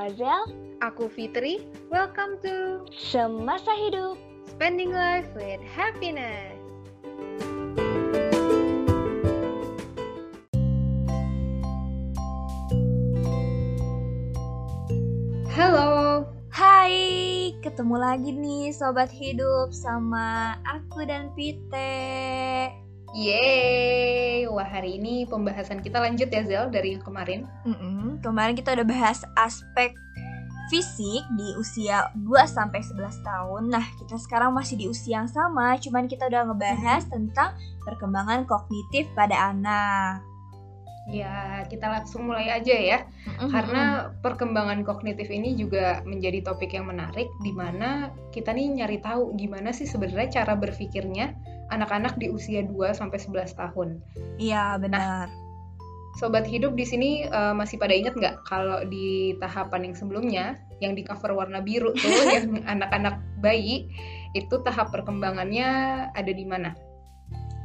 Azel. Aku Fitri. Welcome to Semasa Hidup. Spending Life with Happiness. Halo. Hai, ketemu lagi nih Sobat Hidup sama aku dan Pite. Yeay, wah hari ini pembahasan kita lanjut ya Zel dari yang kemarin. Mm-mm, kemarin kita udah bahas aspek fisik di usia 2 sampai 11 tahun. Nah, kita sekarang masih di usia yang sama, cuman kita udah ngebahas tentang perkembangan kognitif pada anak. Ya, kita langsung mulai aja ya. Karena perkembangan kognitif ini juga menjadi topik yang menarik di mana kita nih nyari tahu gimana sih sebenarnya cara berpikirnya anak-anak di usia 2 sampai 11 tahun. Iya, benar. Sobat hidup di sini uh, masih pada ingat nggak kalau di tahapan yang sebelumnya yang di cover warna biru tuh yang anak-anak bayi itu tahap perkembangannya ada di mana?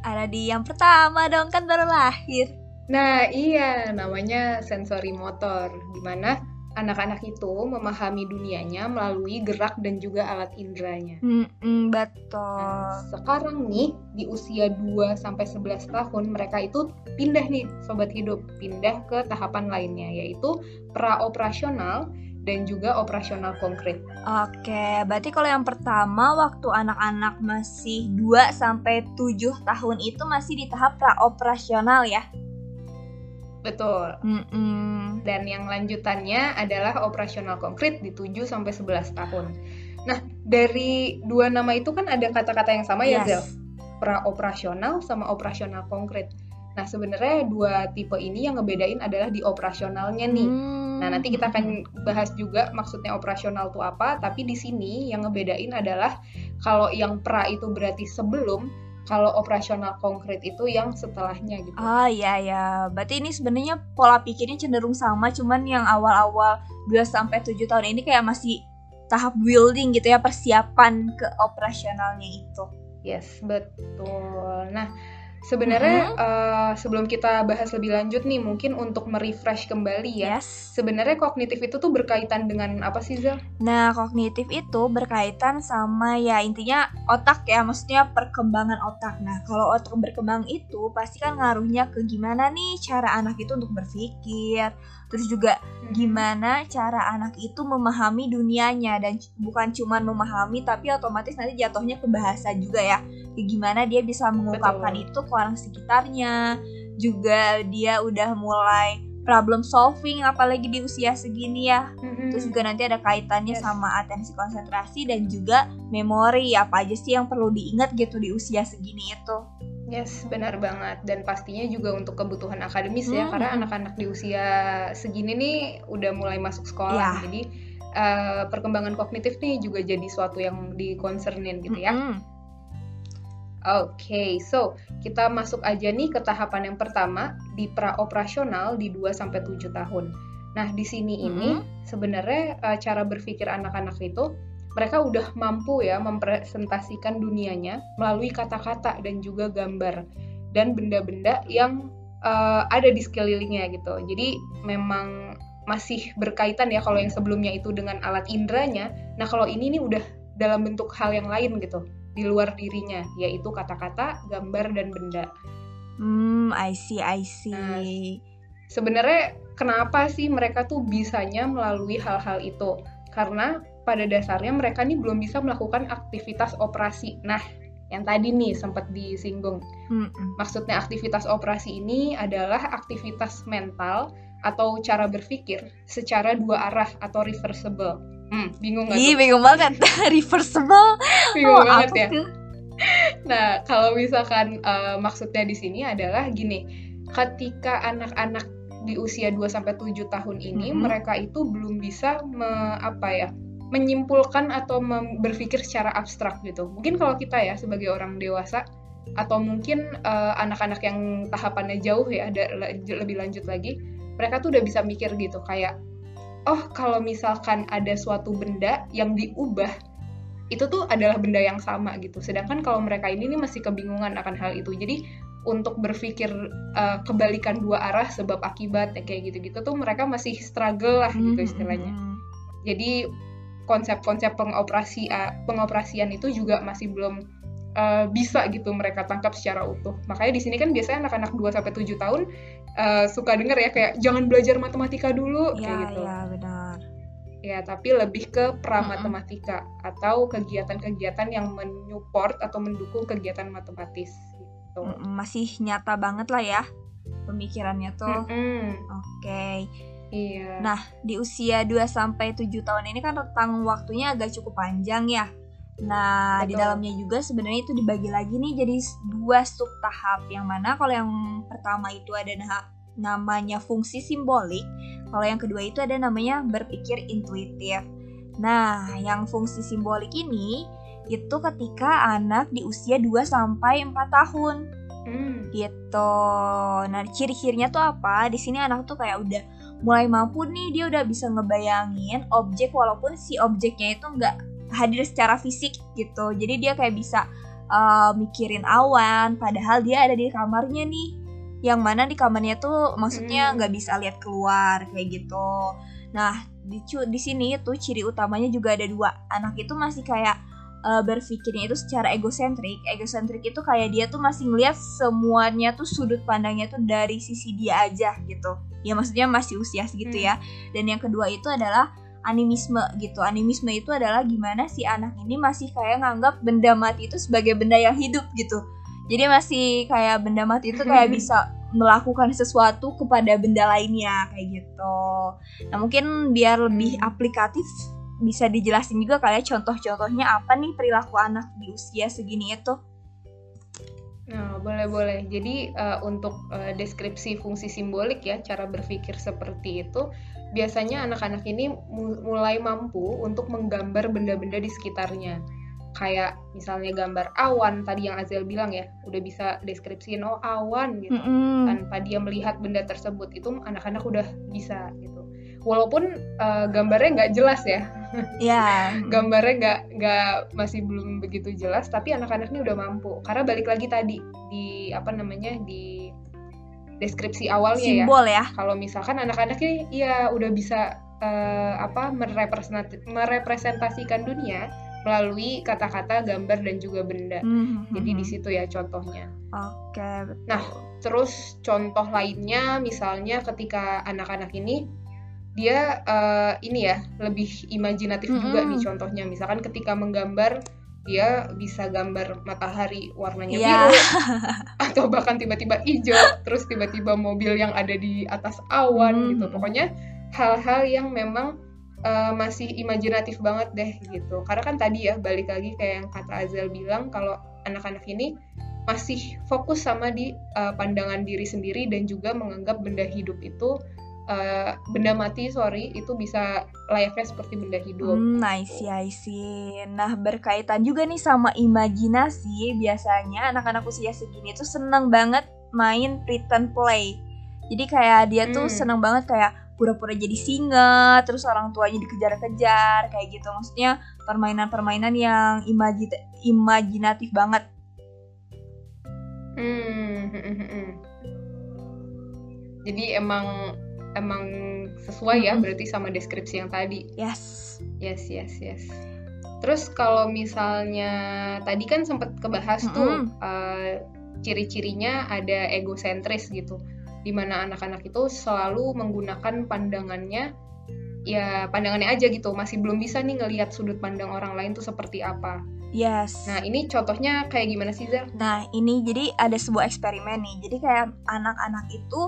Ada di yang pertama dong kan baru lahir. Nah iya namanya sensori motor di mana anak-anak itu memahami dunianya melalui gerak dan juga alat indranya. Mm-mm, betul. Nah, sekarang nih di usia 2 sampai 11 tahun mereka itu pindah nih sobat hidup, pindah ke tahapan lainnya yaitu praoperasional dan juga operasional konkret. Oke, berarti kalau yang pertama waktu anak-anak masih 2 sampai 7 tahun itu masih di tahap praoperasional ya. Betul. Mm-mm. Dan yang lanjutannya adalah operasional konkret di 7 sampai 11 tahun. Nah, dari dua nama itu kan ada kata-kata yang sama ya, Yes. Zel? Pra-operasional sama operasional konkret. Nah, sebenarnya dua tipe ini yang ngebedain adalah di operasionalnya nih. Hmm. Nah, nanti kita akan bahas juga maksudnya operasional itu apa, tapi di sini yang ngebedain adalah kalau yang pra itu berarti sebelum, kalau operasional konkret itu yang setelahnya gitu. Ah iya ya, berarti ini sebenarnya pola pikirnya cenderung sama, cuman yang awal-awal 2 sampai 7 tahun ini kayak masih tahap building gitu ya, persiapan ke operasionalnya itu. Yes, betul. Nah, sebenarnya eh, sebelum kita bahas lebih lanjut nih, mungkin untuk merefresh kembali ya. Yes. Sebenarnya kognitif itu tuh berkaitan dengan apa sih, Zel? Nah, kognitif itu berkaitan sama ya intinya otak ya, maksudnya perkembangan otak. Nah, kalau otak berkembang itu pasti kan ngaruhnya ke gimana nih cara anak itu untuk berpikir, terus juga gimana cara anak itu memahami dunianya dan bukan cuman memahami tapi otomatis nanti jatuhnya ke bahasa juga ya. Gimana dia bisa mengungkapkan Betul. itu orang sekitarnya, juga dia udah mulai problem solving apalagi di usia segini ya. Mhm. Terus juga nanti ada kaitannya Yes. sama atensi konsentrasi dan juga memori apa aja sih yang perlu diingat gitu di usia segini itu. Yes, benar banget. Dan pastinya juga untuk kebutuhan akademis ya, Hmm. karena anak-anak di usia segini nih udah mulai masuk sekolah. Ya. Jadi eh, perkembangan kognitif nih juga jadi suatu yang dikonsernin gitu ya. Mm-mm. Oke, so kita masuk aja nih ke tahapan yang pertama di pra-operasional di 2 sampai 7 tahun. Nah, di sini ini sebenarnya eh, cara berpikir anak-anak itu mereka udah mampu ya mempresentasikan dunianya melalui kata-kata dan juga gambar dan benda-benda yang eh, ada di sekelilingnya gitu. Jadi memang masih berkaitan ya kalau yang sebelumnya itu dengan alat indranya. Nah, kalau ini nih udah dalam bentuk hal yang lain gitu di luar dirinya, yaitu kata-kata, gambar, dan benda. Hmm, I see, I see. Nah, Sebenarnya kenapa sih mereka tuh bisanya melalui hal-hal itu? Karena pada dasarnya mereka nih belum bisa melakukan aktivitas operasi. Nah, yang tadi nih sempat disinggung. Mm-mm. Maksudnya aktivitas operasi ini adalah aktivitas mental atau cara berpikir secara dua arah atau reversible. Hmm, bingung nggak Ih, tuh? bingung banget. Reversible. Bingung Oh, banget ya. tuh? Nah, kalau misalkan eh, maksudnya di sini adalah gini, ketika anak-anak di usia 2 sampai 7 tahun ini Mhm. mereka itu belum bisa me- apa ya? menyimpulkan atau berpikir secara abstrak gitu. Mungkin kalau kita ya sebagai orang dewasa atau mungkin eh, anak-anak yang tahapannya jauh ya ada le- lebih lanjut lagi, mereka tuh udah bisa mikir gitu kayak oh kalau misalkan ada suatu benda yang diubah itu tuh adalah benda yang sama gitu. Sedangkan kalau mereka ini nih masih kebingungan akan hal itu. Jadi untuk berpikir uh, kebalikan dua arah sebab akibat ya, kayak gitu-gitu tuh mereka masih struggle lah gitu Hmm, istilahnya. hmm, hmm. jadi konsep-konsep pengoperasi pengoperasian itu juga masih belum uh, bisa gitu mereka tangkap secara utuh. Makanya di sini kan biasanya anak-anak 2 sampai 7 tahun uh, suka denger ya kayak jangan belajar matematika dulu ya, kayak gitu. Iya, benar. Ya, tapi lebih ke pra-matematika mm -hmm. atau kegiatan-kegiatan yang menyupport atau mendukung kegiatan matematis gitu. Masih nyata banget lah ya pemikirannya tuh. Mm -hmm. Oke. Okay. Iya. Nah, di usia 2 sampai 7 tahun ini kan rentang waktunya agak cukup panjang ya. Nah, Betul. di dalamnya juga sebenarnya itu dibagi lagi nih jadi dua sub tahap. Yang mana kalau yang pertama itu ada namanya fungsi simbolik, kalau yang kedua itu ada namanya berpikir intuitif. Nah, yang fungsi simbolik ini itu ketika anak di usia 2 sampai 4 tahun. Hmm. Gitu. Nah, ciri-cirinya tuh apa? Di sini anak tuh kayak udah mulai mampu nih dia udah bisa ngebayangin objek walaupun si objeknya itu nggak hadir secara fisik gitu jadi dia kayak bisa uh, mikirin awan padahal dia ada di kamarnya nih yang mana di kamarnya tuh maksudnya hmm. nggak hmm. bisa lihat keluar kayak gitu nah di di sini tuh ciri utamanya juga ada dua anak itu masih kayak uh, berpikirnya itu secara egosentrik egosentrik itu kayak dia tuh masih ngeliat semuanya tuh sudut pandangnya tuh dari sisi dia aja gitu ya maksudnya masih usia segitu hmm. ya dan yang kedua itu adalah animisme gitu. Animisme itu adalah gimana si anak ini masih kayak nganggap benda mati itu sebagai benda yang hidup gitu. Jadi masih kayak benda mati itu kayak bisa melakukan sesuatu kepada benda lainnya kayak gitu. Nah mungkin biar lebih hmm. aplikatif bisa dijelasin juga kayak contoh-contohnya apa nih perilaku anak di usia segini itu. Nah, boleh boleh. Jadi uh, untuk uh, deskripsi fungsi simbolik ya, cara berpikir seperti itu biasanya anak-anak ini mulai mampu untuk menggambar benda-benda di sekitarnya. Kayak misalnya gambar awan tadi yang Azel bilang ya, udah bisa deskripsiin oh awan gitu. Mm -hmm. Tanpa dia melihat benda tersebut itu anak-anak udah bisa gitu. Walaupun uh, gambarnya nggak jelas ya. Iya. Yeah. gambarnya nggak nggak masih belum begitu jelas, tapi anak-anak ini udah mampu. Karena balik lagi tadi di apa namanya di deskripsi awalnya ya. Simbol ya. ya. Kalau misalkan anak-anak ini ya udah bisa uh, apa merepresentasikan dunia melalui kata-kata, gambar dan juga benda. Mm -hmm. Jadi di situ ya contohnya. Oke, okay, betul. Nah, terus contoh lainnya misalnya ketika anak-anak ini dia uh, ini ya lebih imajinatif mm -hmm. juga nih contohnya. Misalkan ketika menggambar dia bisa gambar matahari warnanya yeah. biru atau bahkan tiba-tiba hijau terus tiba-tiba mobil yang ada di atas awan hmm. gitu pokoknya hal-hal yang memang uh, masih imajinatif banget deh gitu karena kan tadi ya balik lagi kayak yang kata Azal bilang kalau anak-anak ini masih fokus sama di uh, pandangan diri sendiri dan juga menganggap benda hidup itu uh, benda mati sorry itu bisa layaknya seperti benda hidup. Hmm, nice ya see. Nah berkaitan juga nih sama imajinasi biasanya anak-anak usia segini tuh seneng banget main pretend play. Jadi kayak dia tuh hmm. seneng banget kayak pura-pura jadi singa, terus orang tuanya dikejar-kejar kayak gitu. Maksudnya permainan-permainan yang imajit imajinatif banget. Hmm, hmm, hmm. Jadi emang emang sesuai ya berarti sama deskripsi yang tadi. Yes. Yes, yes, yes. Terus kalau misalnya tadi kan sempat kebahas mm -hmm. tuh uh, ciri-cirinya ada egosentris gitu. Di mana anak-anak itu selalu menggunakan pandangannya ya pandangannya aja gitu masih belum bisa nih ngelihat sudut pandang orang lain tuh seperti apa yes nah ini contohnya kayak gimana sih Zer? nah ini jadi ada sebuah eksperimen nih jadi kayak anak-anak itu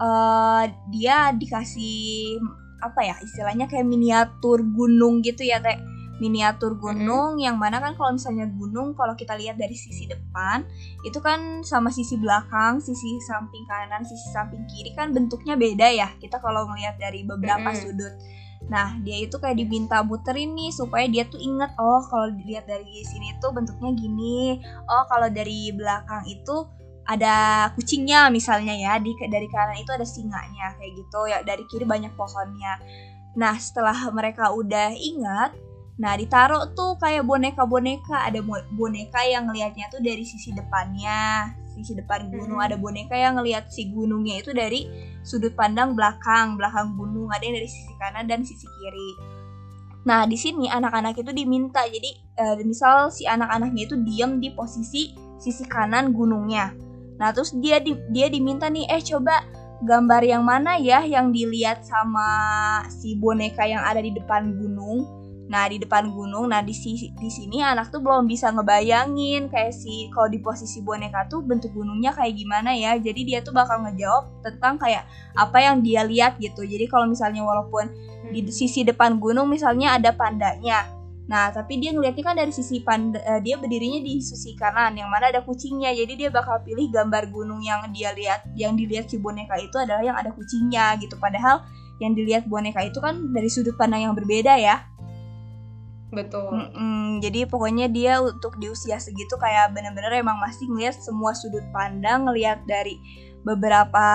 uh, dia dikasih apa ya istilahnya kayak miniatur gunung gitu ya kayak miniatur gunung mm-hmm. yang mana kan kalau misalnya gunung kalau kita lihat dari sisi depan itu kan sama sisi belakang, sisi samping kanan, sisi samping kiri kan bentuknya beda ya. Kita kalau melihat dari beberapa mm-hmm. sudut. Nah, dia itu kayak diminta muterin nih supaya dia tuh inget oh kalau dilihat dari sini tuh bentuknya gini. Oh, kalau dari belakang itu ada kucingnya misalnya ya di dari kanan itu ada singanya kayak gitu. Ya dari kiri banyak pohonnya. Nah setelah mereka udah ingat nah ditaruh tuh kayak boneka-boneka. Ada boneka yang ngelihatnya tuh dari sisi depannya sisi depan gunung. Hmm. ada boneka yang ngelihat si gunungnya itu dari sudut pandang belakang belakang gunung. Ada yang dari sisi kanan dan sisi kiri. Nah, di sini anak-anak itu diminta. Jadi uh, misal si anak-anaknya itu diam di posisi sisi kanan gunungnya. Nah, terus dia di, dia diminta nih, eh coba gambar yang mana ya yang dilihat sama si boneka yang ada di depan gunung Nah di depan gunung, nah di, di sini anak tuh belum bisa ngebayangin kayak si kalau di posisi boneka tuh bentuk gunungnya kayak gimana ya. Jadi dia tuh bakal ngejawab tentang kayak apa yang dia lihat gitu. Jadi kalau misalnya walaupun di hmm. sisi depan gunung misalnya ada pandanya, nah tapi dia ngeliatnya kan dari sisi panda, uh, dia berdirinya di sisi kanan yang mana ada kucingnya. Jadi dia bakal pilih gambar gunung yang dia lihat, yang dilihat si boneka itu adalah yang ada kucingnya gitu. Padahal yang dilihat boneka itu kan dari sudut pandang yang berbeda ya Betul. Mm-mm, jadi pokoknya dia untuk di usia segitu kayak bener-bener emang masih ngeliat semua sudut pandang, ngeliat dari beberapa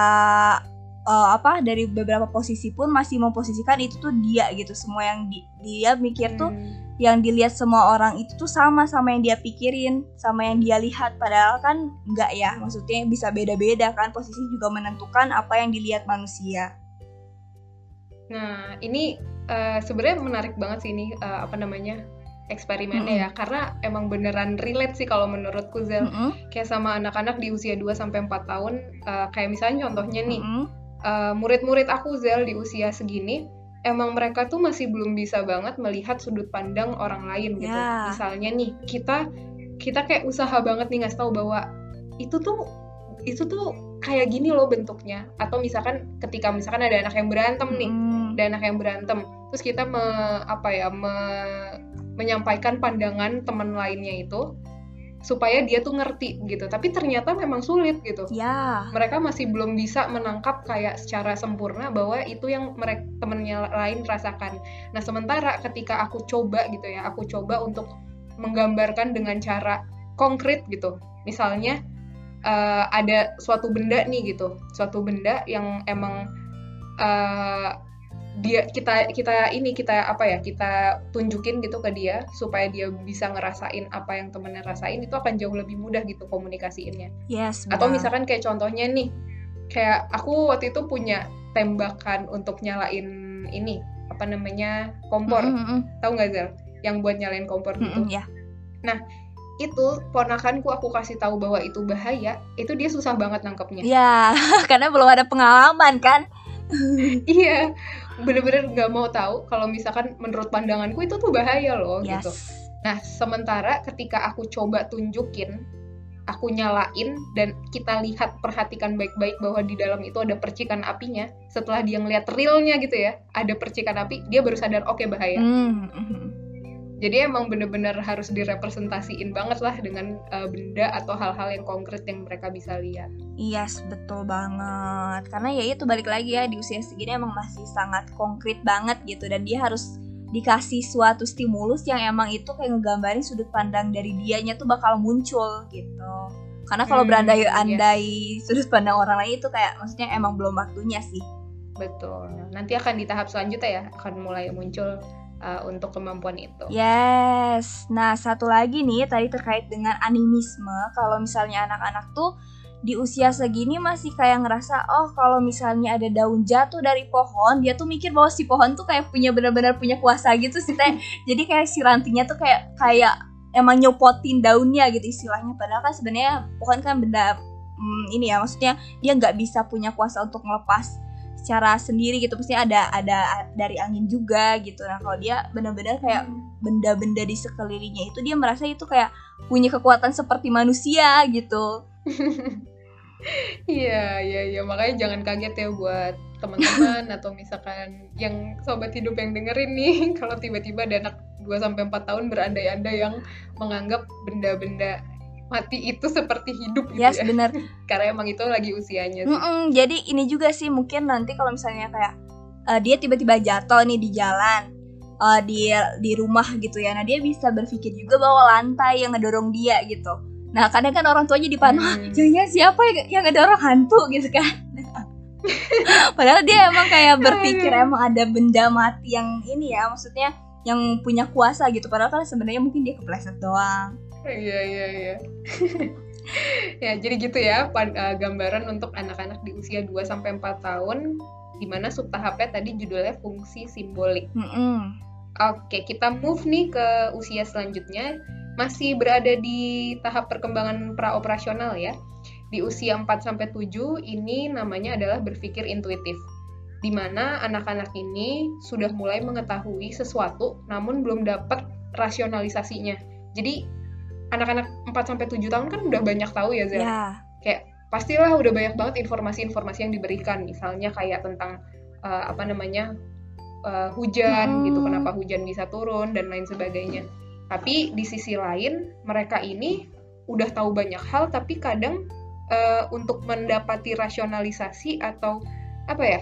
uh, apa dari beberapa posisi pun masih memposisikan itu tuh dia gitu. Semua yang di, dia mikir hmm. Yang dilihat semua orang itu tuh sama sama yang dia pikirin, sama yang dia lihat. Padahal kan enggak ya, maksudnya bisa beda-beda kan. Posisi juga menentukan apa yang dilihat manusia. Nah, ini uh, sebenarnya menarik banget sih ini uh, apa namanya eksperimennya mm -hmm. ya karena emang beneran relate sih kalau menurutku Zel mm -hmm. kayak sama anak-anak di usia 2 sampai 4 tahun uh, kayak misalnya contohnya nih mm -hmm. uh, murid-murid aku Zel di usia segini emang mereka tuh masih belum bisa banget melihat sudut pandang orang lain gitu yeah. misalnya nih kita kita kayak usaha banget nih ngasih tahu bahwa itu tuh itu tuh kayak gini loh bentuknya atau misalkan ketika misalkan ada anak yang berantem nih mm. ada anak yang berantem terus kita me, apa ya me, menyampaikan pandangan teman lainnya itu supaya dia tuh ngerti gitu. Tapi ternyata memang sulit gitu. Ya. Mereka masih belum bisa menangkap kayak secara sempurna bahwa itu yang mereka temennya lain rasakan. Nah sementara ketika aku coba gitu ya aku coba untuk menggambarkan dengan cara konkret gitu. Misalnya uh, ada suatu benda nih gitu. Suatu benda yang emang uh, dia kita kita ini kita apa ya kita tunjukin gitu ke dia supaya dia bisa ngerasain apa yang temennya rasain itu akan jauh lebih mudah gitu komunikasiinnya. Yes. Atau misalkan kayak contohnya nih, kayak aku waktu itu punya tembakan untuk nyalain ini apa namanya kompor, mm -hmm. tahu nggak Zel? Yang buat nyalain kompor gitu. Mm -hmm, yeah. Nah itu ponakanku aku kasih tahu bahwa itu bahaya, itu dia susah banget nangkepnya. Iya, karena belum ada pengalaman kan. iya, bener-bener nggak mau tahu kalau misalkan menurut pandanganku itu tuh bahaya loh yes. gitu. Nah, sementara ketika aku coba tunjukin, aku nyalain dan kita lihat perhatikan baik-baik bahwa di dalam itu ada percikan apinya. Setelah dia ngeliat realnya gitu ya, ada percikan api, dia baru sadar oke okay, bahaya. Mm -hmm jadi emang bener-bener harus direpresentasiin banget lah dengan uh, benda atau hal-hal yang konkret yang mereka bisa lihat. Iya, yes, betul banget. Karena ya itu balik lagi ya di usia segini emang masih sangat konkret banget gitu dan dia harus dikasih suatu stimulus yang emang itu kayak ngegambarin sudut pandang dari dianya tuh bakal muncul gitu. Karena kalau hmm, berandai-andai yes. sudut pandang orang lain itu kayak maksudnya emang belum waktunya sih. Betul. Nanti akan di tahap selanjutnya ya akan mulai muncul uh, untuk kemampuan itu. Yes. Nah, satu lagi nih tadi terkait dengan animisme. Kalau misalnya anak-anak tuh di usia segini masih kayak ngerasa oh kalau misalnya ada daun jatuh dari pohon dia tuh mikir bahwa si pohon tuh kayak punya benar-benar punya kuasa gitu sih teh jadi kayak si rantingnya tuh kayak kayak emang nyopotin daunnya gitu istilahnya padahal kan sebenarnya pohon kan benda hmm, ini ya maksudnya dia nggak bisa punya kuasa untuk melepas secara sendiri gitu pasti ada ada dari angin juga gitu. Nah kalau dia benar-benar kayak hmm. benda-benda di sekelilingnya itu dia merasa itu kayak punya kekuatan seperti manusia gitu. Iya iya iya. Makanya jangan kaget ya buat teman-teman atau misalkan yang sobat hidup yang dengerin nih kalau tiba-tiba ada anak 2 sampai 4 tahun berandai-andai yang menganggap benda-benda mati itu seperti hidup gitu yes, ya. benar. Karena emang itu lagi usianya. Mm -mm, jadi ini juga sih mungkin nanti kalau misalnya kayak uh, dia tiba-tiba jatuh nih di jalan, uh, di di rumah gitu ya. Nah dia bisa berpikir juga bahwa lantai yang ngedorong dia gitu. Nah kadang kan orang tuanya dipanah, hmm. jangan siapa yang, yang ngedorong hantu gitu kan. Padahal dia emang kayak berpikir emang ada benda mati yang ini ya, maksudnya yang punya kuasa gitu. Padahal kan sebenarnya mungkin dia kepleset doang. Iya iya iya. ya jadi gitu ya uh, gambaran untuk anak-anak di usia 2 sampai 4 tahun di mana subtahapnya tadi judulnya fungsi simbolik. Mm -hmm. Oke, kita move nih ke usia selanjutnya. Masih berada di tahap perkembangan praoperasional ya. Di usia 4 sampai 7 ini namanya adalah berpikir intuitif. Di mana anak-anak ini sudah mulai mengetahui sesuatu namun belum dapat rasionalisasinya. Jadi anak-anak 4 sampai 7 tahun kan udah banyak tahu ya, Zara. Ya. Kayak pastilah udah banyak banget informasi-informasi yang diberikan, misalnya kayak tentang uh, apa namanya uh, hujan Hmm. gitu, kenapa hujan bisa turun dan lain sebagainya. Tapi di sisi lain mereka ini udah tahu banyak hal, tapi kadang uh, untuk mendapati rasionalisasi atau apa ya,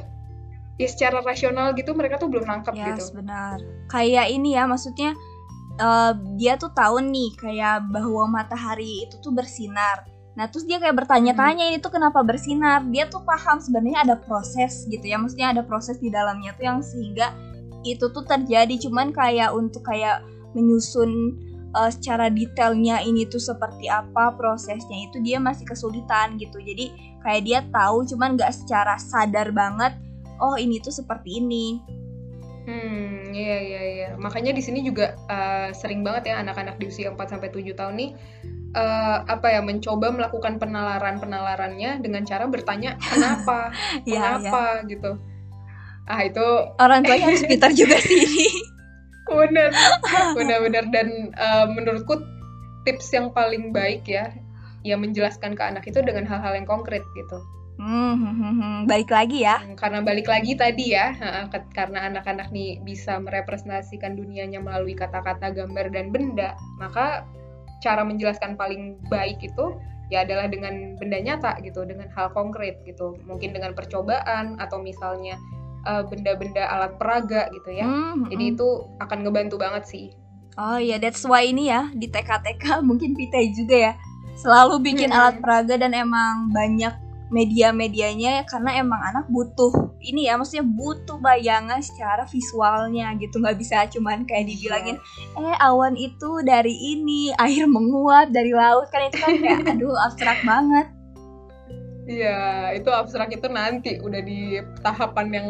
ya secara rasional gitu mereka tuh belum nangkep gitu. Yes, benar. Kayak ini ya, maksudnya eh, dia tuh tahu nih kayak bahwa matahari itu tuh bersinar. Nah, terus dia kayak bertanya-tanya ini tuh kenapa bersinar? Dia tuh paham sebenarnya ada proses gitu ya. Maksudnya ada proses di dalamnya tuh yang sehingga itu tuh terjadi cuman kayak untuk kayak menyusun eh, secara detailnya ini tuh seperti apa prosesnya itu dia masih kesulitan gitu. Jadi kayak dia tahu cuman nggak secara sadar banget oh ini tuh seperti ini. Hmm, iya iya iya. Makanya di sini juga uh, sering banget ya anak-anak di usia 4 sampai 7 tahun nih uh, apa ya mencoba melakukan penalaran-penalarannya dengan cara bertanya kenapa? Iya, kenapa gitu. Ah, itu orang tuanya harus pintar juga sih ini. benar. Benar-benar dan uh, menurutku tips yang paling baik ya ya menjelaskan ke anak itu dengan hal-hal yang konkret gitu. Hmm, hmm, hmm, hmm. balik lagi ya. Karena balik lagi tadi ya, karena anak-anak nih bisa merepresentasikan dunianya melalui kata-kata, gambar, dan benda, maka cara menjelaskan paling baik itu ya adalah dengan benda nyata gitu, dengan hal konkret gitu. Mungkin dengan percobaan atau misalnya eh, benda-benda alat peraga gitu ya. Hmm, hmm, Jadi hmm. itu akan ngebantu banget sih. Oh iya, that's why ini ya di TK-TK mungkin Pita juga ya selalu bikin Hmm. alat peraga dan emang banyak media-medianya karena emang anak butuh ini ya maksudnya butuh bayangan secara visualnya gitu nggak bisa cuman kayak dibilangin eh awan itu dari ini air menguap dari laut kan itu kan kayak aduh abstrak banget Iya, itu abstrak itu nanti udah di tahapan yang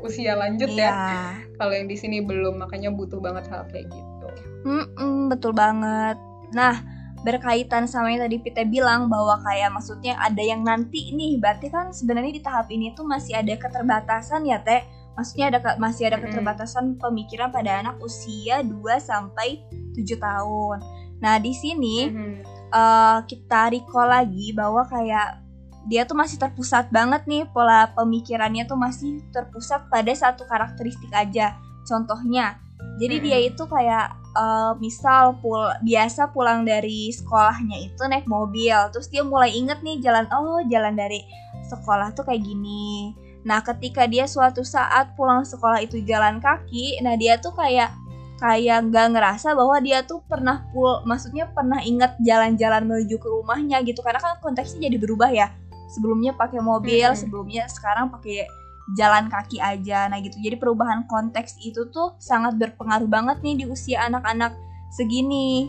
usia lanjut ya. iya Kalau yang di sini belum, makanya butuh banget hal kayak gitu. Mm-mm, betul banget. Nah, berkaitan sama yang tadi Pite bilang bahwa kayak maksudnya ada yang nanti nih, berarti kan sebenarnya di tahap ini tuh masih ada keterbatasan ya Teh. Maksudnya ada masih ada keterbatasan pemikiran pada anak usia 2 sampai 7 tahun. Nah, di sini Mhm. eh, kita recall lagi bahwa kayak dia tuh masih terpusat banget nih pola pemikirannya tuh masih terpusat pada satu karakteristik aja. Contohnya, jadi Mm-mm. dia itu kayak eh, misal pul biasa pulang dari sekolahnya itu naik mobil, terus dia mulai inget nih jalan oh jalan dari sekolah tuh kayak gini. Nah, ketika dia suatu saat pulang sekolah itu jalan kaki, nah dia tuh kayak kayak nggak ngerasa bahwa dia tuh pernah pul maksudnya pernah inget jalan-jalan menuju ke rumahnya gitu karena kan konteksnya jadi berubah ya sebelumnya pakai mobil Mm-mm. sebelumnya sekarang pakai jalan kaki aja nah gitu jadi perubahan konteks itu tuh sangat berpengaruh banget nih di usia anak-anak segini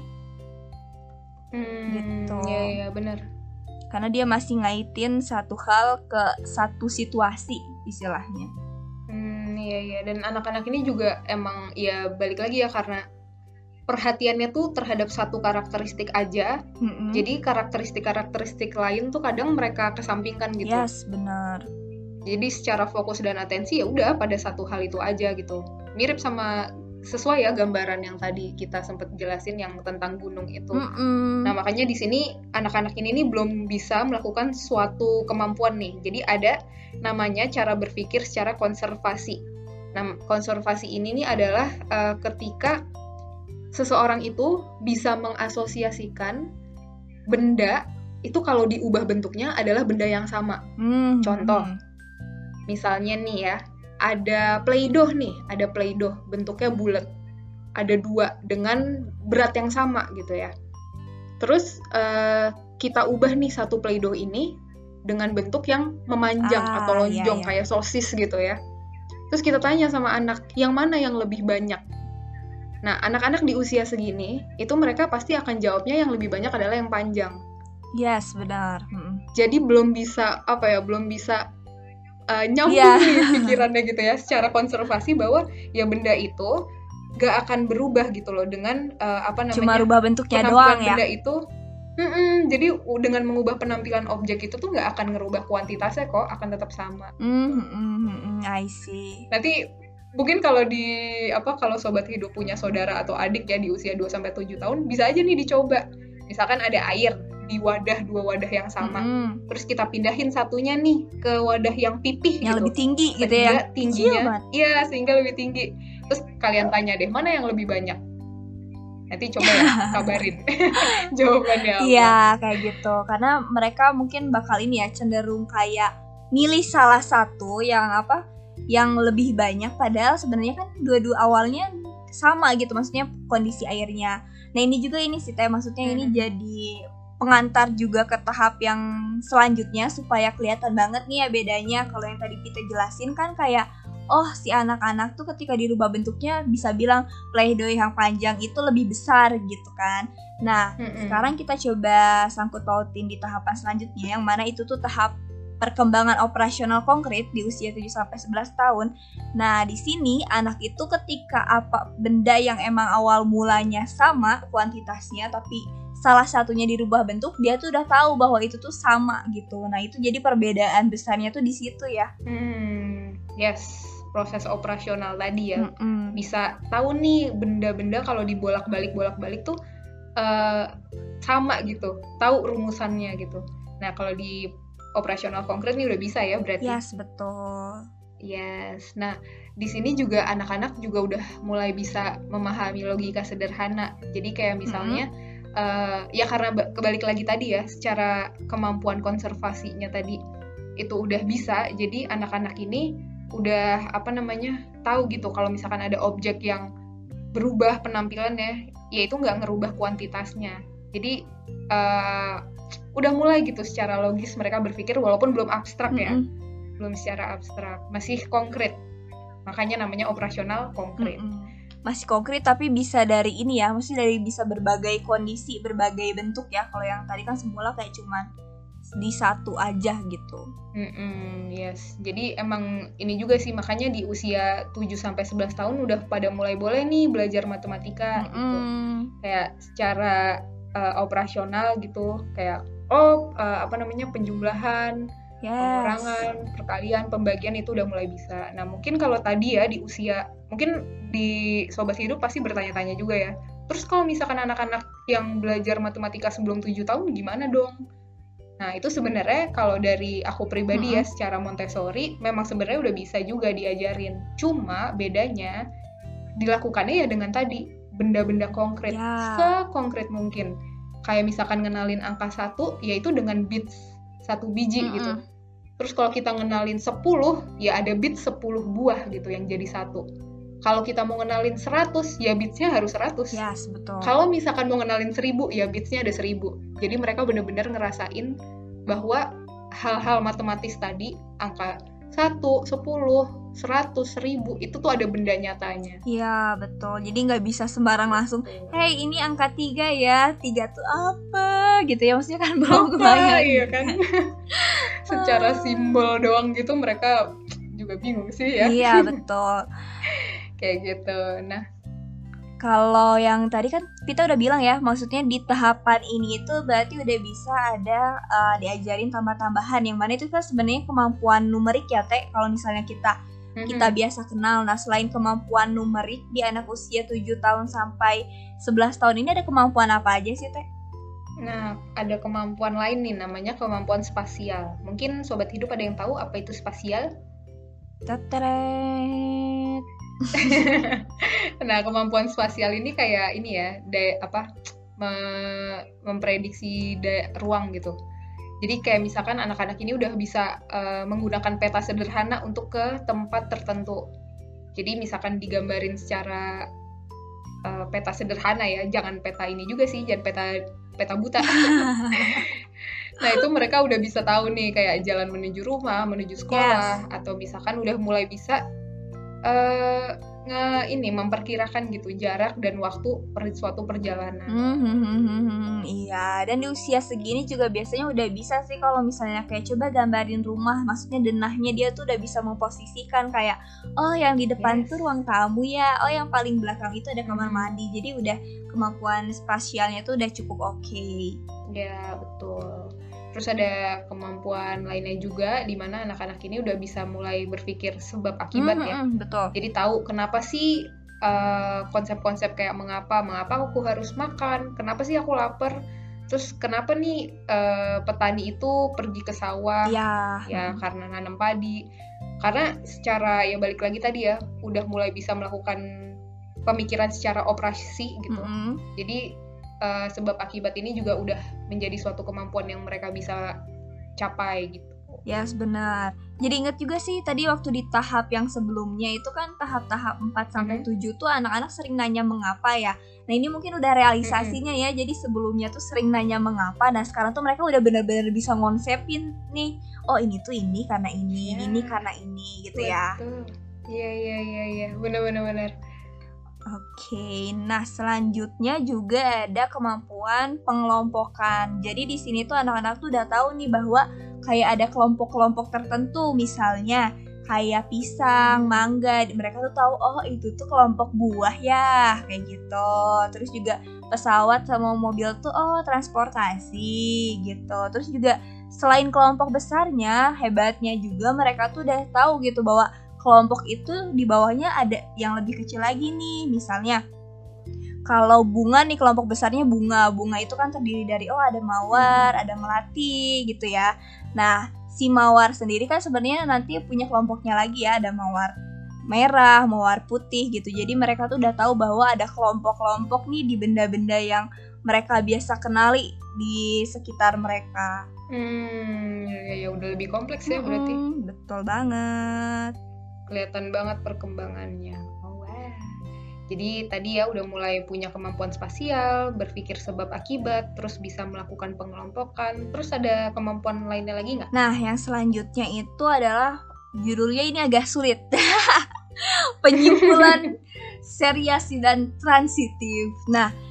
Hmm, Gitu. Iya, iya, benar. karena dia masih ngaitin satu hal ke satu situasi istilahnya Hmm, iya, iya. Dan anak-anak ini juga emang ya balik lagi ya karena perhatiannya tuh terhadap satu karakteristik aja. Mm-mm. Jadi karakteristik-karakteristik lain tuh kadang mereka kesampingkan gitu. yes benar Jadi secara fokus dan atensi ya udah pada satu hal itu aja gitu. Mirip sama sesuai ya gambaran yang tadi kita sempat jelasin yang tentang gunung itu. Mm-mm. Nah, makanya di sini anak-anak ini nih belum bisa melakukan suatu kemampuan nih. Jadi ada namanya cara berpikir secara konservasi. Nah, konservasi ini nih adalah eh, ketika seseorang itu bisa mengasosiasikan benda itu kalau diubah bentuknya adalah benda yang sama. Hmm, Contoh. Hmm. Misalnya nih ya, ada play-doh nih, ada play-doh bentuknya bulat. Ada dua dengan berat yang sama gitu ya. Terus eh, kita ubah nih satu play-doh ini dengan bentuk yang memanjang Ah, atau iya, lonjong iya. kayak sosis gitu ya. Terus kita tanya sama anak, yang mana yang lebih banyak? Nah, anak-anak di usia segini, itu mereka pasti akan jawabnya yang lebih banyak adalah yang panjang yes benar Mm-mm. jadi belum bisa apa ya belum bisa uh, nyambung Iya. nih pikirannya gitu ya secara konservasi bahwa ya benda itu gak akan berubah gitu loh dengan uh, apa namanya cuma rubah bentuknya doang ya. benda itu. Mm-mm, jadi dengan mengubah penampilan objek itu tuh nggak akan ngerubah kuantitasnya kok akan tetap sama. Hmm, hmm, hmm, hmm, I see. nanti mungkin kalau di apa kalau sobat hidup punya saudara atau adik ya di usia 2 sampai 7 tahun bisa aja nih dicoba. Misalkan ada air di wadah dua wadah yang sama Hmm, terus kita pindahin satunya nih ke wadah yang pipih yang gitu lebih tinggi gitu Sehingga ya. tingginya banget. iya sehingga lebih tinggi terus kalian tanya deh mana yang lebih banyak nanti coba ya kabarin jawabannya apa Iya, kayak gitu. Karena mereka mungkin bakal ini ya cenderung kayak milih salah satu yang apa? Yang lebih banyak padahal sebenarnya kan dua-dua awalnya sama gitu maksudnya kondisi airnya. Nah, ini juga ini sih teh maksudnya ini Hmm. jadi pengantar juga ke tahap yang selanjutnya supaya kelihatan banget nih ya bedanya kalau yang tadi kita jelasin kan kayak oh si anak-anak tuh ketika dirubah bentuknya bisa bilang playdoh yang panjang itu lebih besar gitu kan. Nah, Mm-mm. sekarang kita coba sangkut pautin di tahapan selanjutnya yang mana itu tuh tahap perkembangan operasional konkret di usia 7 sampai 11 tahun. Nah, di sini anak itu ketika apa benda yang emang awal mulanya sama kuantitasnya tapi salah satunya dirubah bentuk, dia tuh udah tahu bahwa itu tuh sama gitu. Nah, itu jadi perbedaan besarnya tuh di situ ya. Hmm, yes, proses operasional tadi ya. Mm-mm. Bisa tahu nih benda-benda kalau dibolak-balik bolak-balik tuh eh, sama gitu, tahu rumusannya gitu. Nah, kalau di operasional konkret nih udah bisa ya berarti. Yes, betul. Yes. Nah, di sini juga anak-anak juga udah mulai bisa memahami logika sederhana. Jadi kayak misalnya eh, ya karena ba- kebalik lagi tadi ya, secara kemampuan konservasinya tadi itu udah bisa. Jadi anak-anak ini udah apa namanya tahu gitu kalau misalkan ada objek yang berubah penampilannya, ya itu nggak ngerubah kuantitasnya. Jadi eh, udah mulai gitu secara logis mereka berpikir walaupun belum abstrak ya Mm-mm. belum secara abstrak, masih konkret. Makanya namanya operasional konkret. Mm-mm. Masih konkret tapi bisa dari ini ya, maksudnya dari bisa berbagai kondisi, berbagai bentuk ya. Kalau yang tadi kan semula kayak cuman di satu aja gitu. Mm-mm, yes. Jadi emang ini juga sih makanya di usia 7 sampai 11 tahun udah pada mulai boleh nih belajar matematika gitu. Mm-mm. Kayak secara uh, operasional gitu, kayak oh uh, apa namanya penjumlahan, Yes. pengurangan, perkalian, pembagian itu udah mulai bisa. Nah, mungkin kalau tadi ya di usia mungkin di sobat hidup pasti bertanya-tanya juga ya. Terus kalau misalkan anak-anak yang belajar matematika sebelum 7 tahun gimana dong? Nah, itu sebenarnya kalau dari aku pribadi ya secara Montessori memang sebenarnya udah bisa juga diajarin. Cuma bedanya dilakukannya ya dengan tadi benda-benda konkret, Ya. sekonkret mungkin. Kayak misalkan ngenalin angka satu, yaitu dengan bits satu biji Mm-mm. gitu. Terus kalau kita ngenalin 10, ya ada bit 10 buah gitu yang jadi satu. Kalau kita mau ngenalin 100, ya bitsnya harus 100. Yes, betul. Kalau misalkan mau ngenalin 1000, ya bitsnya ada 1000. Jadi mereka benar-benar ngerasain bahwa hal-hal matematis tadi, angka 1, 10, 100, 1000, itu tuh ada benda nyatanya. Iya, betul. Jadi nggak bisa sembarang langsung, hey ini angka tiga ya, tiga tuh apa gitu ya, maksudnya kan belum kebayang. Iya kan? Secara simbol doang gitu mereka juga bingung sih ya. Iya, betul. Kayak gitu. Nah, Kalau yang tadi kan kita udah bilang ya, maksudnya di tahapan ini itu berarti udah bisa ada uh, diajarin tambah-tambahan yang mana itu kan sebenarnya kemampuan numerik ya Teh. Kalau misalnya kita kita biasa kenal. Nah, selain kemampuan numerik di anak usia 7 tahun sampai 11 tahun ini ada kemampuan apa aja sih Teh? Nah, ada kemampuan lain nih namanya kemampuan spasial. Mungkin sobat hidup ada yang tahu apa itu spasial? Tetret. nah, kemampuan spasial ini kayak ini ya, daya apa? me- memprediksi daya, ruang gitu. Jadi kayak misalkan anak-anak ini udah bisa eh, menggunakan peta sederhana untuk ke tempat tertentu. Jadi misalkan digambarin secara eh, peta sederhana ya, jangan peta ini juga sih, jangan peta peta buta. Nah itu mereka udah bisa tahu nih kayak jalan menuju rumah, menuju sekolah, atau misalkan udah mulai bisa eh, nge ini memperkirakan gitu jarak dan waktu per suatu perjalanan. Hmm, hmm, iya, dan di usia segini juga biasanya udah bisa sih kalau misalnya kayak coba gambarin rumah, maksudnya denahnya dia tuh udah bisa memposisikan kayak oh yang di depan Yes. tuh ruang tamu ya, oh yang paling belakang itu ada kamar mandi. Jadi udah kemampuan spasialnya tuh udah cukup oke. Ya, betul. Terus ada kemampuan lainnya juga di mana anak-anak ini udah bisa mulai berpikir sebab akibat Hmm, ya. hmm, betul. Jadi tahu kenapa sih eh, konsep-konsep kayak mengapa, mengapa aku harus makan, kenapa sih aku lapar, terus kenapa nih eh, petani itu pergi ke sawah, Iya. ya karena nanam padi. Karena secara ya balik lagi tadi ya, udah mulai bisa melakukan pemikiran secara operasi gitu. Mm-mm. Jadi eh, sebab akibat ini juga udah menjadi suatu kemampuan yang mereka bisa capai gitu. Yes, benar. Jadi inget juga sih tadi waktu di tahap yang sebelumnya itu kan tahap-tahap 4 sampai 7 tuh anak-anak sering nanya mengapa ya. Nah, ini mungkin udah realisasinya ya. Jadi sebelumnya tuh sering nanya mengapa dan sekarang tuh mereka udah benar-benar bisa ngonsepin nih. Oh, ini tuh ini karena ini, Ya. ini karena ini gitu ya. Betul. Iya iya iya iya, benar-benar benar. Oke, nah selanjutnya juga ada kemampuan pengelompokan. Jadi di sini tuh anak-anak tuh udah tahu nih bahwa kayak ada kelompok-kelompok tertentu, misalnya kayak pisang, mangga. Mereka tuh tahu oh itu tuh kelompok buah ya, kayak gitu. Terus juga pesawat sama mobil tuh oh transportasi gitu. Terus juga selain kelompok besarnya, hebatnya juga mereka tuh udah tahu gitu bahwa kelompok itu di bawahnya ada yang lebih kecil lagi nih misalnya. Kalau bunga nih kelompok besarnya bunga. Bunga itu kan terdiri dari oh ada mawar ada melati gitu ya. Nah si mawar sendiri kan sebenarnya nanti punya kelompoknya lagi ya. Ada mawar merah mawar putih gitu. Jadi mereka tuh udah tahu bahwa ada kelompok-kelompok nih di benda-benda yang mereka biasa kenali di sekitar mereka. Hmm, ya, ya, udah lebih kompleks ya berarti. Mm-mm, betul banget Kelihatan banget perkembangannya. Oh, wah. Jadi tadi ya udah mulai punya kemampuan spasial, berpikir sebab akibat, terus bisa melakukan pengelompokan. Terus ada kemampuan lainnya lagi nggak? Nah, yang selanjutnya itu adalah judulnya ini agak sulit. Penyimpulan seriasi dan transitif. Nah,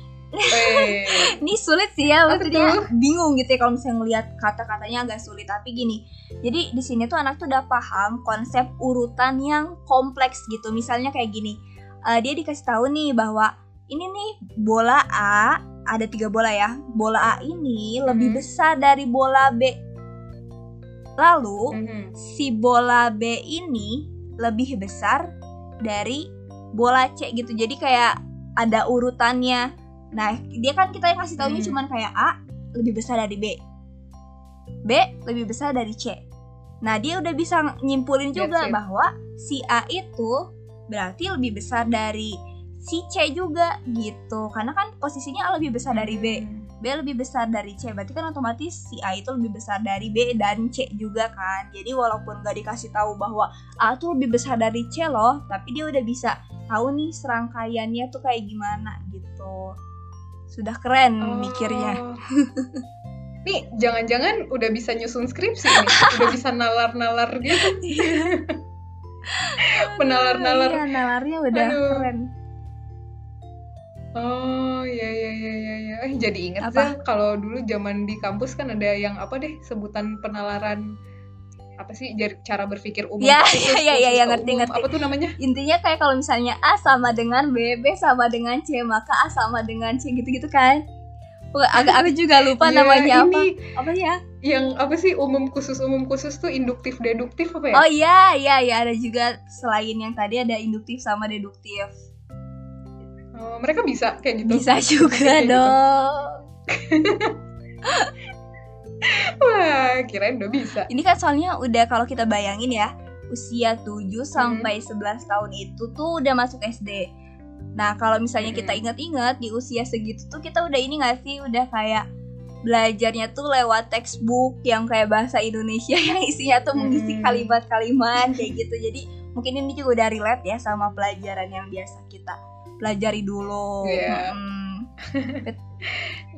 ini sulit sih ya, maksudnya bingung gitu ya kalau misalnya ngelihat kata-katanya agak sulit. Tapi gini, jadi di sini tuh anak tuh udah paham konsep urutan yang kompleks gitu. Misalnya kayak gini, eh, dia dikasih tahu nih bahwa ini nih bola A ada tiga bola ya. Bola A ini lebih Mhm. besar dari bola B. Lalu mhm. si bola B ini lebih besar dari bola C gitu. Jadi kayak ada urutannya. Nah, dia kan kita yang kasih taunya Hmm. cuman kayak A lebih besar dari B. B lebih besar dari C. Nah, dia udah bisa nyimpulin That's juga bahwa si A itu berarti lebih besar dari si C juga gitu. Karena kan posisinya A lebih besar dari B. Hmm. B lebih besar dari C berarti kan otomatis si A itu lebih besar dari B dan C juga kan jadi walaupun gak dikasih tahu bahwa A tuh lebih besar dari C loh tapi dia udah bisa tahu nih serangkaiannya tuh kayak gimana gitu sudah keren Oh. mikirnya Nih, jangan-jangan udah bisa nyusun skripsi nih, udah bisa nalar-nalar gitu. Menalar-nalar. iya nalarnya udah Aduh. keren Oh, iya iya iya iya. iya. Eh, jadi inget? Zah, kalau dulu zaman di kampus kan ada yang apa deh sebutan penalaran apa sih cara berpikir umum Ya, ya, ya, ya, ya, ngerti, umum. ngerti. apa tuh namanya intinya kayak kalau misalnya A sama dengan B B sama dengan C maka A sama dengan C gitu-gitu kan Wah, agak aku juga lupa Ya, namanya apa ini apa ya yang apa sih umum khusus umum khusus tuh induktif deduktif apa ya Oh iya, iya, iya ada juga selain yang tadi ada induktif sama deduktif. Oh, mereka bisa kayak gitu Bisa juga Kayak gitu. wah kirain udah bisa Ini kan soalnya udah kalau kita bayangin ya, usia 7 sampai 11 tahun itu tuh udah masuk SD. Nah, kalau misalnya kita Mm-mm. ingat-ingat di usia segitu tuh kita udah ini gak sih udah kayak belajarnya tuh lewat textbook yang kayak bahasa Indonesia yang isinya tuh mengisi Mm-mm. kalimat-kalimat kayak gitu. Jadi mungkin ini juga udah relate ya sama pelajaran yang biasa kita pelajari dulu. Iya. Mm-mm.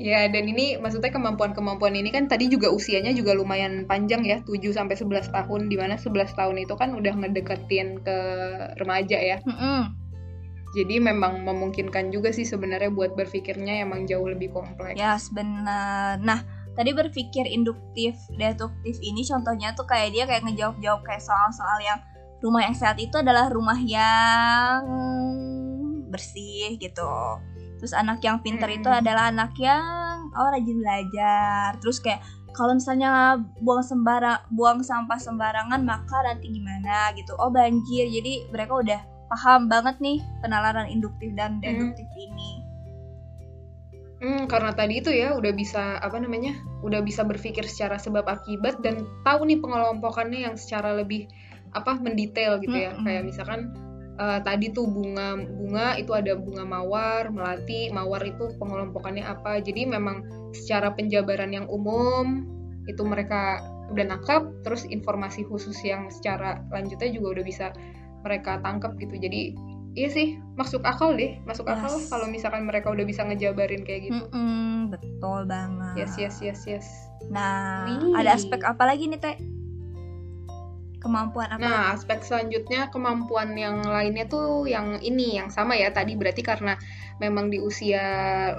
Ya, dan ini maksudnya kemampuan-kemampuan ini kan tadi juga usianya juga lumayan panjang ya, 7 sampai 11 tahun di mana 11 tahun itu kan udah ngedeketin ke remaja ya. Mm-mm. Jadi memang memungkinkan juga sih sebenarnya buat berpikirnya emang jauh lebih kompleks. Ya, yes, benar. Nah, tadi berpikir induktif, deduktif ini contohnya tuh kayak dia kayak ngejawab-jawab kayak soal-soal yang rumah yang sehat itu adalah rumah yang bersih gitu. Terus anak yang pinter hmm. itu adalah anak yang oh rajin belajar. Terus kayak kalau misalnya buang sembarang buang sampah sembarangan maka nanti gimana gitu. Oh banjir. Jadi mereka udah paham banget nih penalaran induktif dan deduktif hmm. ini. Hmm, karena tadi itu ya udah bisa apa namanya, udah bisa berpikir secara sebab akibat dan tahu nih pengelompokannya yang secara lebih apa mendetail gitu ya. Hmm. Kayak misalkan uh, tadi tuh bunga bunga itu ada bunga mawar, melati, mawar itu pengelompokannya apa. Jadi memang secara penjabaran yang umum itu mereka udah nangkap, terus informasi khusus yang secara lanjutnya juga udah bisa mereka tangkap gitu jadi iya sih masuk akal deh masuk yes. akal kalau misalkan mereka udah bisa ngejabarin kayak gitu mm -mm, betul banget yes yes yes yes nah Wih. ada aspek apa lagi nih teh kemampuan apa nah aspek selanjutnya kemampuan yang lainnya tuh yang ini yang sama ya tadi berarti karena memang di usia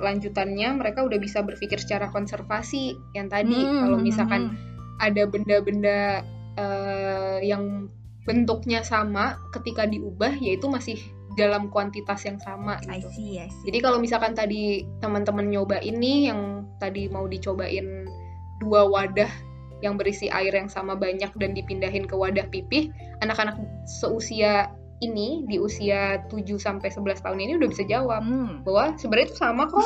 lanjutannya mereka udah bisa berpikir secara konservasi yang tadi hmm, kalau misalkan hmm. ada benda-benda uh, yang bentuknya sama ketika diubah yaitu masih dalam kuantitas yang sama gitu. I see, I see. Jadi kalau misalkan tadi teman-teman nyoba ini yang tadi mau dicobain dua wadah yang berisi air yang sama banyak dan dipindahin ke wadah pipih, anak-anak seusia ini di usia 7 sampai 11 tahun ini udah bisa jawab hmm. bahwa sebenarnya itu sama kok.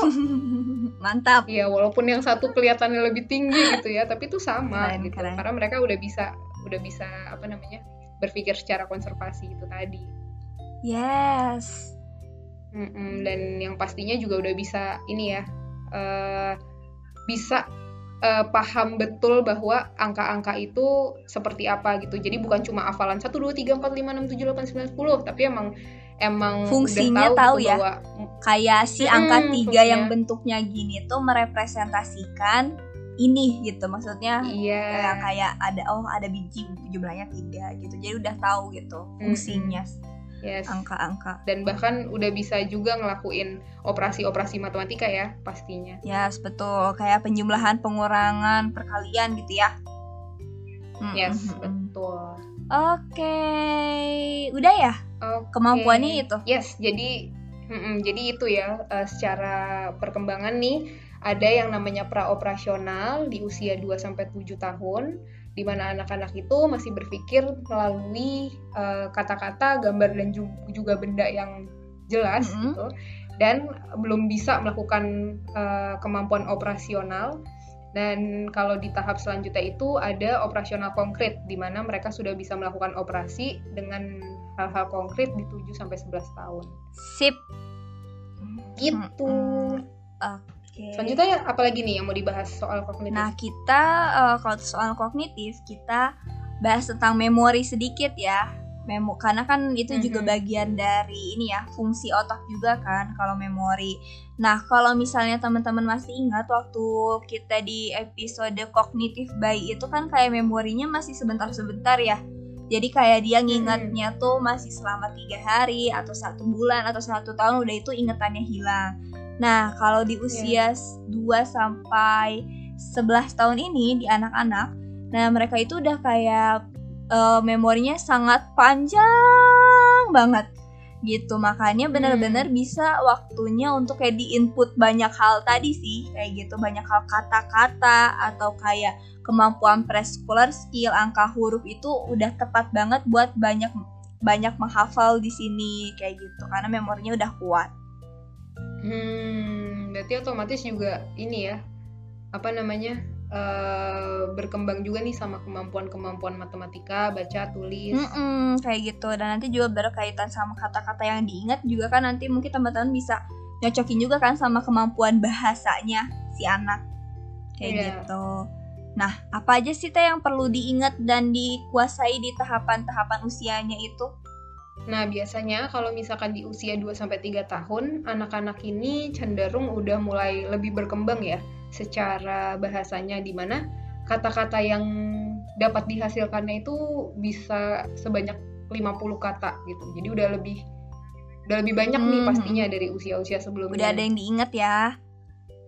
Mantap. Ya, walaupun yang satu kelihatannya lebih tinggi gitu ya, tapi itu sama keren, gitu. Keren. Karena mereka udah bisa udah bisa apa namanya? berpikir secara konservasi itu tadi. Yes. Mm-mm, dan yang pastinya juga udah bisa ini ya, uh, bisa uh, paham betul bahwa angka-angka itu seperti apa gitu. Jadi bukan cuma hafalan 1 2 3 4 5 6 7 8 9 10, tapi emang emang fungsinya udah tahu, tahu ya. Bahwa, kayak si angka 3 fungsinya. yang bentuknya gini tuh merepresentasikan ini gitu maksudnya iya. kayak kayak ada oh ada biji jumlahnya tiga gitu jadi udah tahu gitu fungsinya yes. angka-angka dan bahkan udah bisa juga ngelakuin operasi-operasi matematika ya pastinya yes betul kayak penjumlahan pengurangan perkalian gitu ya yes mm -hmm. betul oke okay. udah ya okay. kemampuannya itu yes jadi mm -mm, jadi itu ya uh, secara perkembangan nih ada yang namanya praoperasional di usia 2 sampai 7 tahun di mana anak-anak itu masih berpikir melalui eh, kata-kata, uh, gambar dan juga benda yang jelas mm -hmm. gitu dan belum bisa melakukan uh, kemampuan operasional dan kalau di tahap selanjutnya itu ada operasional konkret di mana mereka sudah bisa melakukan operasi dengan hal-hal konkret di 7 sampai 11 tahun. Sip. Gitu. Mm -hmm. Okay. Selanjutnya apalagi nih yang mau dibahas soal kognitif? Nah kita uh, kalau soal kognitif kita bahas tentang memori sedikit ya. Memo karena kan itu mm -hmm. juga bagian dari ini ya fungsi otak juga kan kalau memori. Nah kalau misalnya teman-teman masih ingat waktu kita di episode kognitif bayi itu kan kayak memorinya masih sebentar-sebentar ya. Jadi kayak dia ngingetnya tuh masih selama tiga hari atau satu bulan atau satu tahun udah itu ingetannya hilang. Nah, kalau di usia yeah. 2 sampai 11 tahun ini di anak-anak, nah mereka itu udah kayak uh, memorinya sangat panjang banget gitu. Makanya benar-benar hmm. bisa waktunya untuk kayak di input banyak hal tadi sih, kayak gitu, banyak hal kata-kata atau kayak kemampuan preschooler skill angka huruf itu udah tepat banget buat banyak banyak menghafal di sini kayak gitu karena memorinya udah kuat. Hmm, berarti otomatis juga ini ya, apa namanya, uh, berkembang juga nih sama kemampuan-kemampuan matematika, baca, tulis. Mm-mm, kayak gitu. Dan nanti juga berkaitan sama kata-kata yang diingat juga kan nanti mungkin teman-teman bisa nyocokin juga kan sama kemampuan bahasanya si anak. Kayak yeah. gitu. Nah, apa aja sih teh yang perlu diingat dan dikuasai di tahapan-tahapan usianya itu? Nah, biasanya kalau misalkan di usia 2-3 tahun, anak-anak ini cenderung udah mulai lebih berkembang ya secara bahasanya di mana kata-kata yang dapat dihasilkannya itu bisa sebanyak 50 kata gitu. Jadi udah lebih udah lebih banyak nih Hmm. pastinya dari usia-usia sebelumnya Udah ada yang diingat ya.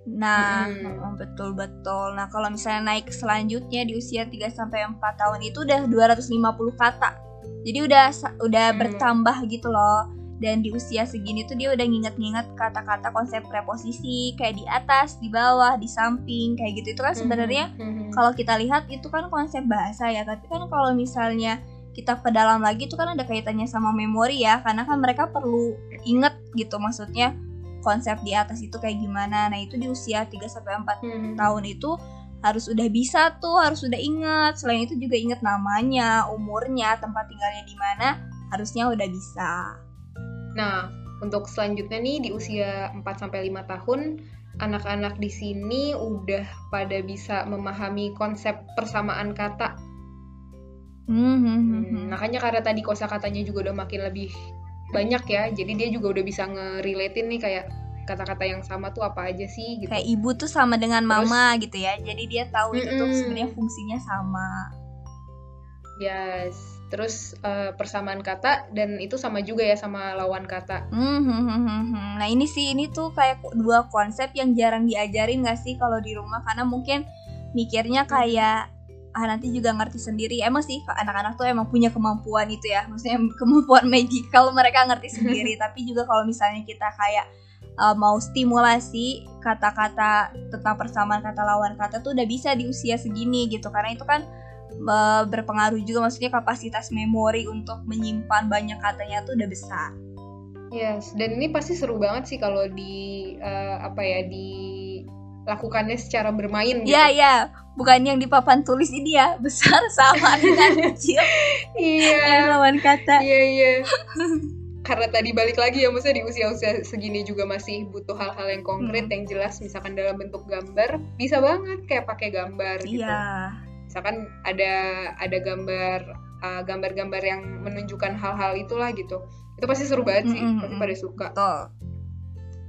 Nah, Mm-mm. mm, betul betul. Nah, kalau misalnya naik selanjutnya di usia 3 sampai 4 tahun itu udah 250 kata. Jadi udah udah Hmm. bertambah gitu loh. Dan di usia segini tuh dia udah nginget-nginget kata-kata konsep preposisi kayak di atas, di bawah, di samping kayak gitu. Itu kan sebenarnya Mhm. kalau kita lihat itu kan konsep bahasa ya tapi kan kalau misalnya kita ke dalam lagi itu kan ada kaitannya sama memori ya karena kan mereka perlu inget gitu maksudnya konsep di atas itu kayak gimana nah itu di usia 3 sampai 4 Mhm. tahun itu harus udah bisa tuh harus udah inget selain itu juga inget namanya umurnya tempat tinggalnya di mana harusnya udah bisa Nah, untuk selanjutnya nih di usia 4 sampai 5 tahun, anak-anak di sini udah pada bisa memahami konsep persamaan kata. Hmm, hmm, hmm, Hmm, hmm. makanya karena tadi kosakatanya juga udah makin lebih banyak ya. Jadi dia juga udah bisa ngerelatein nih kayak kata-kata yang sama tuh apa aja sih gitu. kayak ibu tuh sama dengan Terus- mama gitu ya jadi dia tahu itu tuh sebenarnya fungsinya sama Yes. Terus eh, persamaan kata dan itu sama juga ya sama lawan kata. Hmm, hmm, hmm, hmm. Nah ini sih ini tuh kayak dua konsep yang jarang diajarin gak sih kalau di rumah karena mungkin mikirnya kayak ah nanti juga ngerti sendiri. Emang sih anak-anak tuh emang punya kemampuan itu ya, maksudnya kemampuan magical mereka ngerti sendiri. Tapi juga kalau misalnya kita kayak uh, mau stimulasi kata-kata tentang persamaan kata lawan kata tuh udah bisa di usia segini gitu karena itu kan uh, berpengaruh juga maksudnya kapasitas memori untuk menyimpan banyak katanya tuh udah besar. Yes, dan ini pasti seru banget sih kalau di eh, apa ya dilakukannya secara bermain gitu. Iya iya, bukan yang di papan tulis ini ya, besar sama dengan kecil Iya. kayak lawan kata. Iya iya. Karena tadi balik lagi ya, maksudnya di usia-usia segini juga masih butuh hal-hal yang konkret Hmm. yang jelas, misalkan dalam bentuk gambar, bisa banget kayak pakai gambar gitu. Iya. Misalkan ada ada gambar uh, gambar-gambar yang menunjukkan hal-hal itulah gitu. Itu pasti seru banget sih, Mm-mm, pasti pada suka. Betul.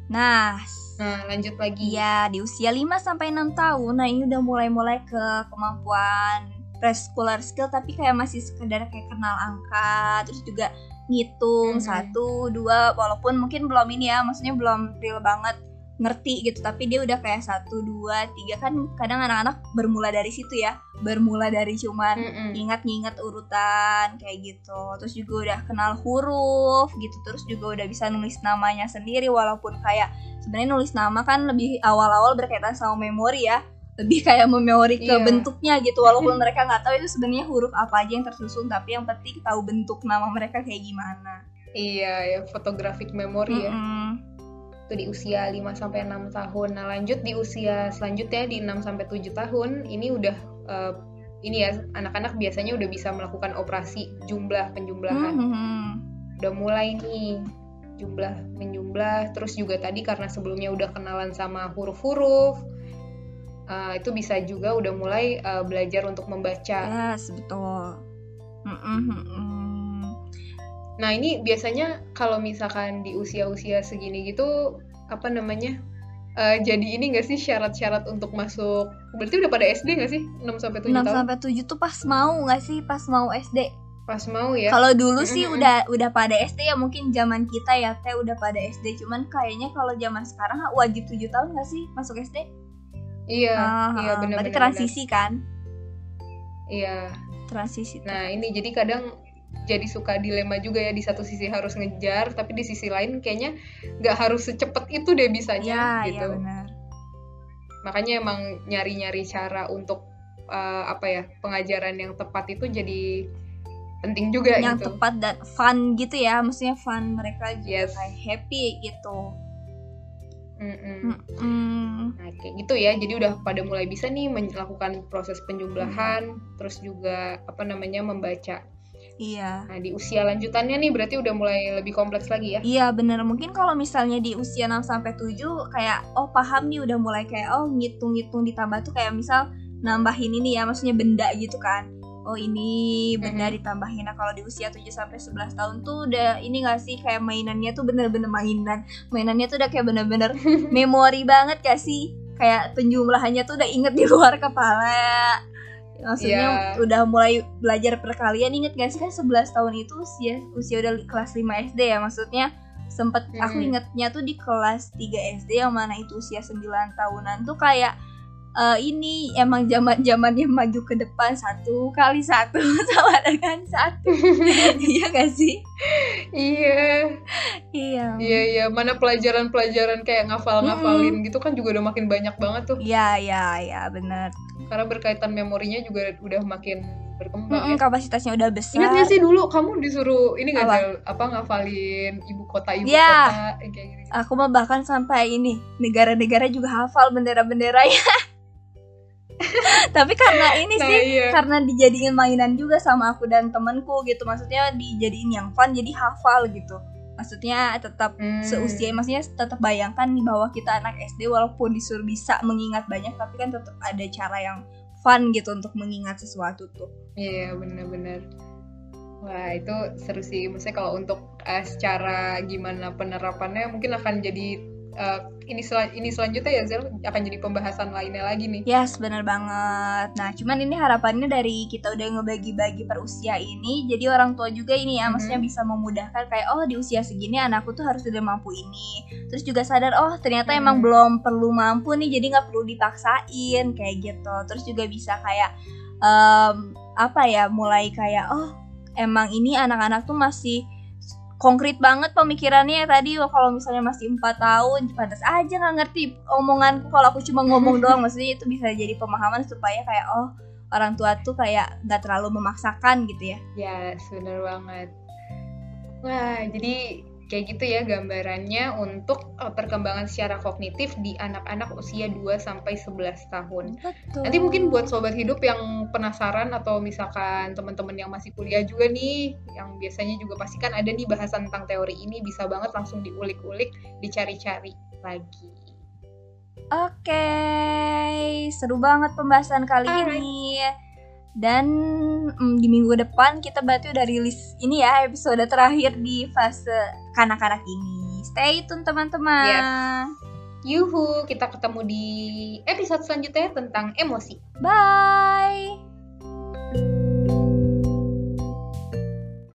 Nah, Nah, lanjut lagi. iya di usia 5 sampai 6 tahun, nah ini udah mulai-mulai ke kemampuan preschooler skill tapi kayak masih sekedar kayak kenal angka, terus juga ngitung Mhm. satu, dua, walaupun mungkin belum ini ya, maksudnya belum real banget ngerti gitu, tapi dia udah kayak satu, dua, tiga kan kadang anak-anak bermula dari situ ya, bermula dari cuman Mm-mm. ingat-ingat urutan kayak gitu terus juga udah kenal huruf gitu terus juga udah bisa nulis namanya sendiri walaupun kayak sebenarnya nulis nama kan lebih awal-awal berkaitan sama memori ya lebih kayak memori ke Iya. bentuknya gitu walaupun mereka nggak tahu itu sebenarnya huruf apa aja yang tersusun tapi yang penting tahu bentuk nama mereka kayak gimana Iya, ya photographic memory ya. Mm-mm. Itu di usia 5 sampai 6 tahun. Nah, lanjut di usia selanjutnya di 6 sampai 7 tahun, ini udah eh, ini ya anak-anak biasanya udah bisa melakukan operasi jumlah penjumlahan. Mhm. Udah mulai nih jumlah menjumlah terus juga tadi karena sebelumnya udah kenalan sama huruf-huruf eh, itu bisa juga udah mulai eh, belajar untuk membaca. yes betul. Nah, ini biasanya kalau misalkan di usia-usia segini gitu, apa namanya? eh, jadi ini nggak sih syarat-syarat untuk masuk? Berarti udah pada SD nggak sih? 6 sampai 7 6 tahun? sampai 7 tuh pas mau nggak sih pas mau SD Pas mau ya. Kalau dulu sih udah udah pada SD ya mungkin zaman kita ya teh udah pada SD cuman kayaknya kalau zaman sekarang wajib 7 tahun gak sih masuk SD? Iya, Ah, iya ah, benar Berarti transisi kan? Iya. Transisi. tuh. Nah, ini jadi kadang jadi suka dilema juga ya di satu sisi harus ngejar, tapi di sisi lain kayaknya nggak harus secepat itu deh bisanya Iya, iya gitu. benar. Makanya emang nyari-nyari cara untuk eh, apa ya pengajaran yang tepat itu jadi penting juga Yang gitu. tepat dan fun gitu ya, maksudnya fun mereka juga Yes. kayak happy gitu. Mm-mm. Mm-mm. Nah, kayak gitu ya. Jadi udah pada mulai bisa nih melakukan proses penjumlahan, Hmm. terus juga apa namanya membaca. Iya. Nah, di usia lanjutannya nih berarti udah mulai lebih kompleks lagi ya. Iya bener mungkin kalau misalnya di usia 6 sampai 7 kayak oh paham nih udah mulai kayak oh ngitung-ngitung ditambah tuh kayak misal nambahin ini ya maksudnya benda gitu kan. Oh ini benda Mhm. ditambahin. Nah kalau di usia 7 sampai 11 tahun tuh udah ini gak sih kayak mainannya tuh bener-bener mainan. Mainannya tuh udah kayak bener-bener memori banget gak sih? Kayak penjumlahannya tuh udah inget di luar kepala. Maksudnya Iya. udah mulai belajar perkalian inget gak sih kan 11 tahun itu usia usia udah kelas 5 SD ya maksudnya sempet aku Hmm. ingetnya tuh di kelas 3 SD yang mana itu usia 9 tahunan tuh kayak eh, ini emang zaman zamannya maju ke depan satu kali satu sama dengan satu iya gak sih Iya, iya iya, iya. Mana pelajaran-pelajaran kayak ngafal-ngafalin gitu kan juga udah makin banyak banget tuh. iya iya iya bener Karena berkaitan memorinya juga udah makin berkembang Mm-mm, ya. kapasitasnya udah besar Ingat gak sih dulu kamu disuruh ini gak Apa? Apa ngafalin ibu kota ibu Iya. kota kayak gitu. aku mah bahkan sampai ini negara-negara juga hafal bendera-benderanya tapi karena ini Nah sih iya. karena dijadiin mainan juga sama aku dan temenku gitu. Maksudnya dijadiin yang fun jadi hafal gitu. Maksudnya tetap Hmm. seusia maksudnya tetap bayangkan nih bahwa kita anak SD walaupun disuruh bisa mengingat banyak tapi kan tetap ada cara yang fun gitu untuk mengingat sesuatu tuh. Iya bener-bener Wah itu seru sih. Maksudnya kalau untuk eh, secara gimana penerapannya Mungkin akan jadi eh, ini, sel- ini selanjutnya ya Zel Akan jadi pembahasan lainnya lagi nih Yes, bener banget. Nah, cuman ini harapannya dari kita udah ngebagi-bagi per usia ini, jadi orang tua juga ini ya, Mhm. maksudnya bisa memudahkan kayak, oh di usia segini anakku tuh harus udah mampu ini. Terus juga sadar, oh ternyata emang Mhm. belum perlu mampu nih, jadi nggak perlu dipaksain kayak gitu. Terus juga bisa kayak, em, apa ya, mulai kayak, oh emang ini anak-anak tuh masih konkret banget pemikirannya tadi kalau misalnya masih empat tahun pantas aja nggak ngerti omonganku kalau aku cuma ngomong doang maksudnya itu bisa jadi pemahaman supaya kayak oh orang tua tuh kayak nggak terlalu memaksakan gitu ya. Ya bener banget. Wah jadi kayak gitu ya gambarannya untuk eh, perkembangan secara kognitif di anak-anak usia 2 sampai 11 tahun. betul Nanti mungkin buat sobat hidup yang penasaran atau misalkan teman-teman yang masih kuliah juga nih, yang biasanya juga pasti kan ada nih bahasan tentang teori ini bisa banget langsung diulik-ulik, dicari-cari lagi. Oke, seru banget pembahasan kali Alright. ini. Dan mm, di minggu depan kita berarti udah rilis ini ya episode terakhir di fase kanak-kanak ini. Stay tune teman-teman. Yes. Yuhu, kita ketemu di episode selanjutnya tentang emosi. Bye.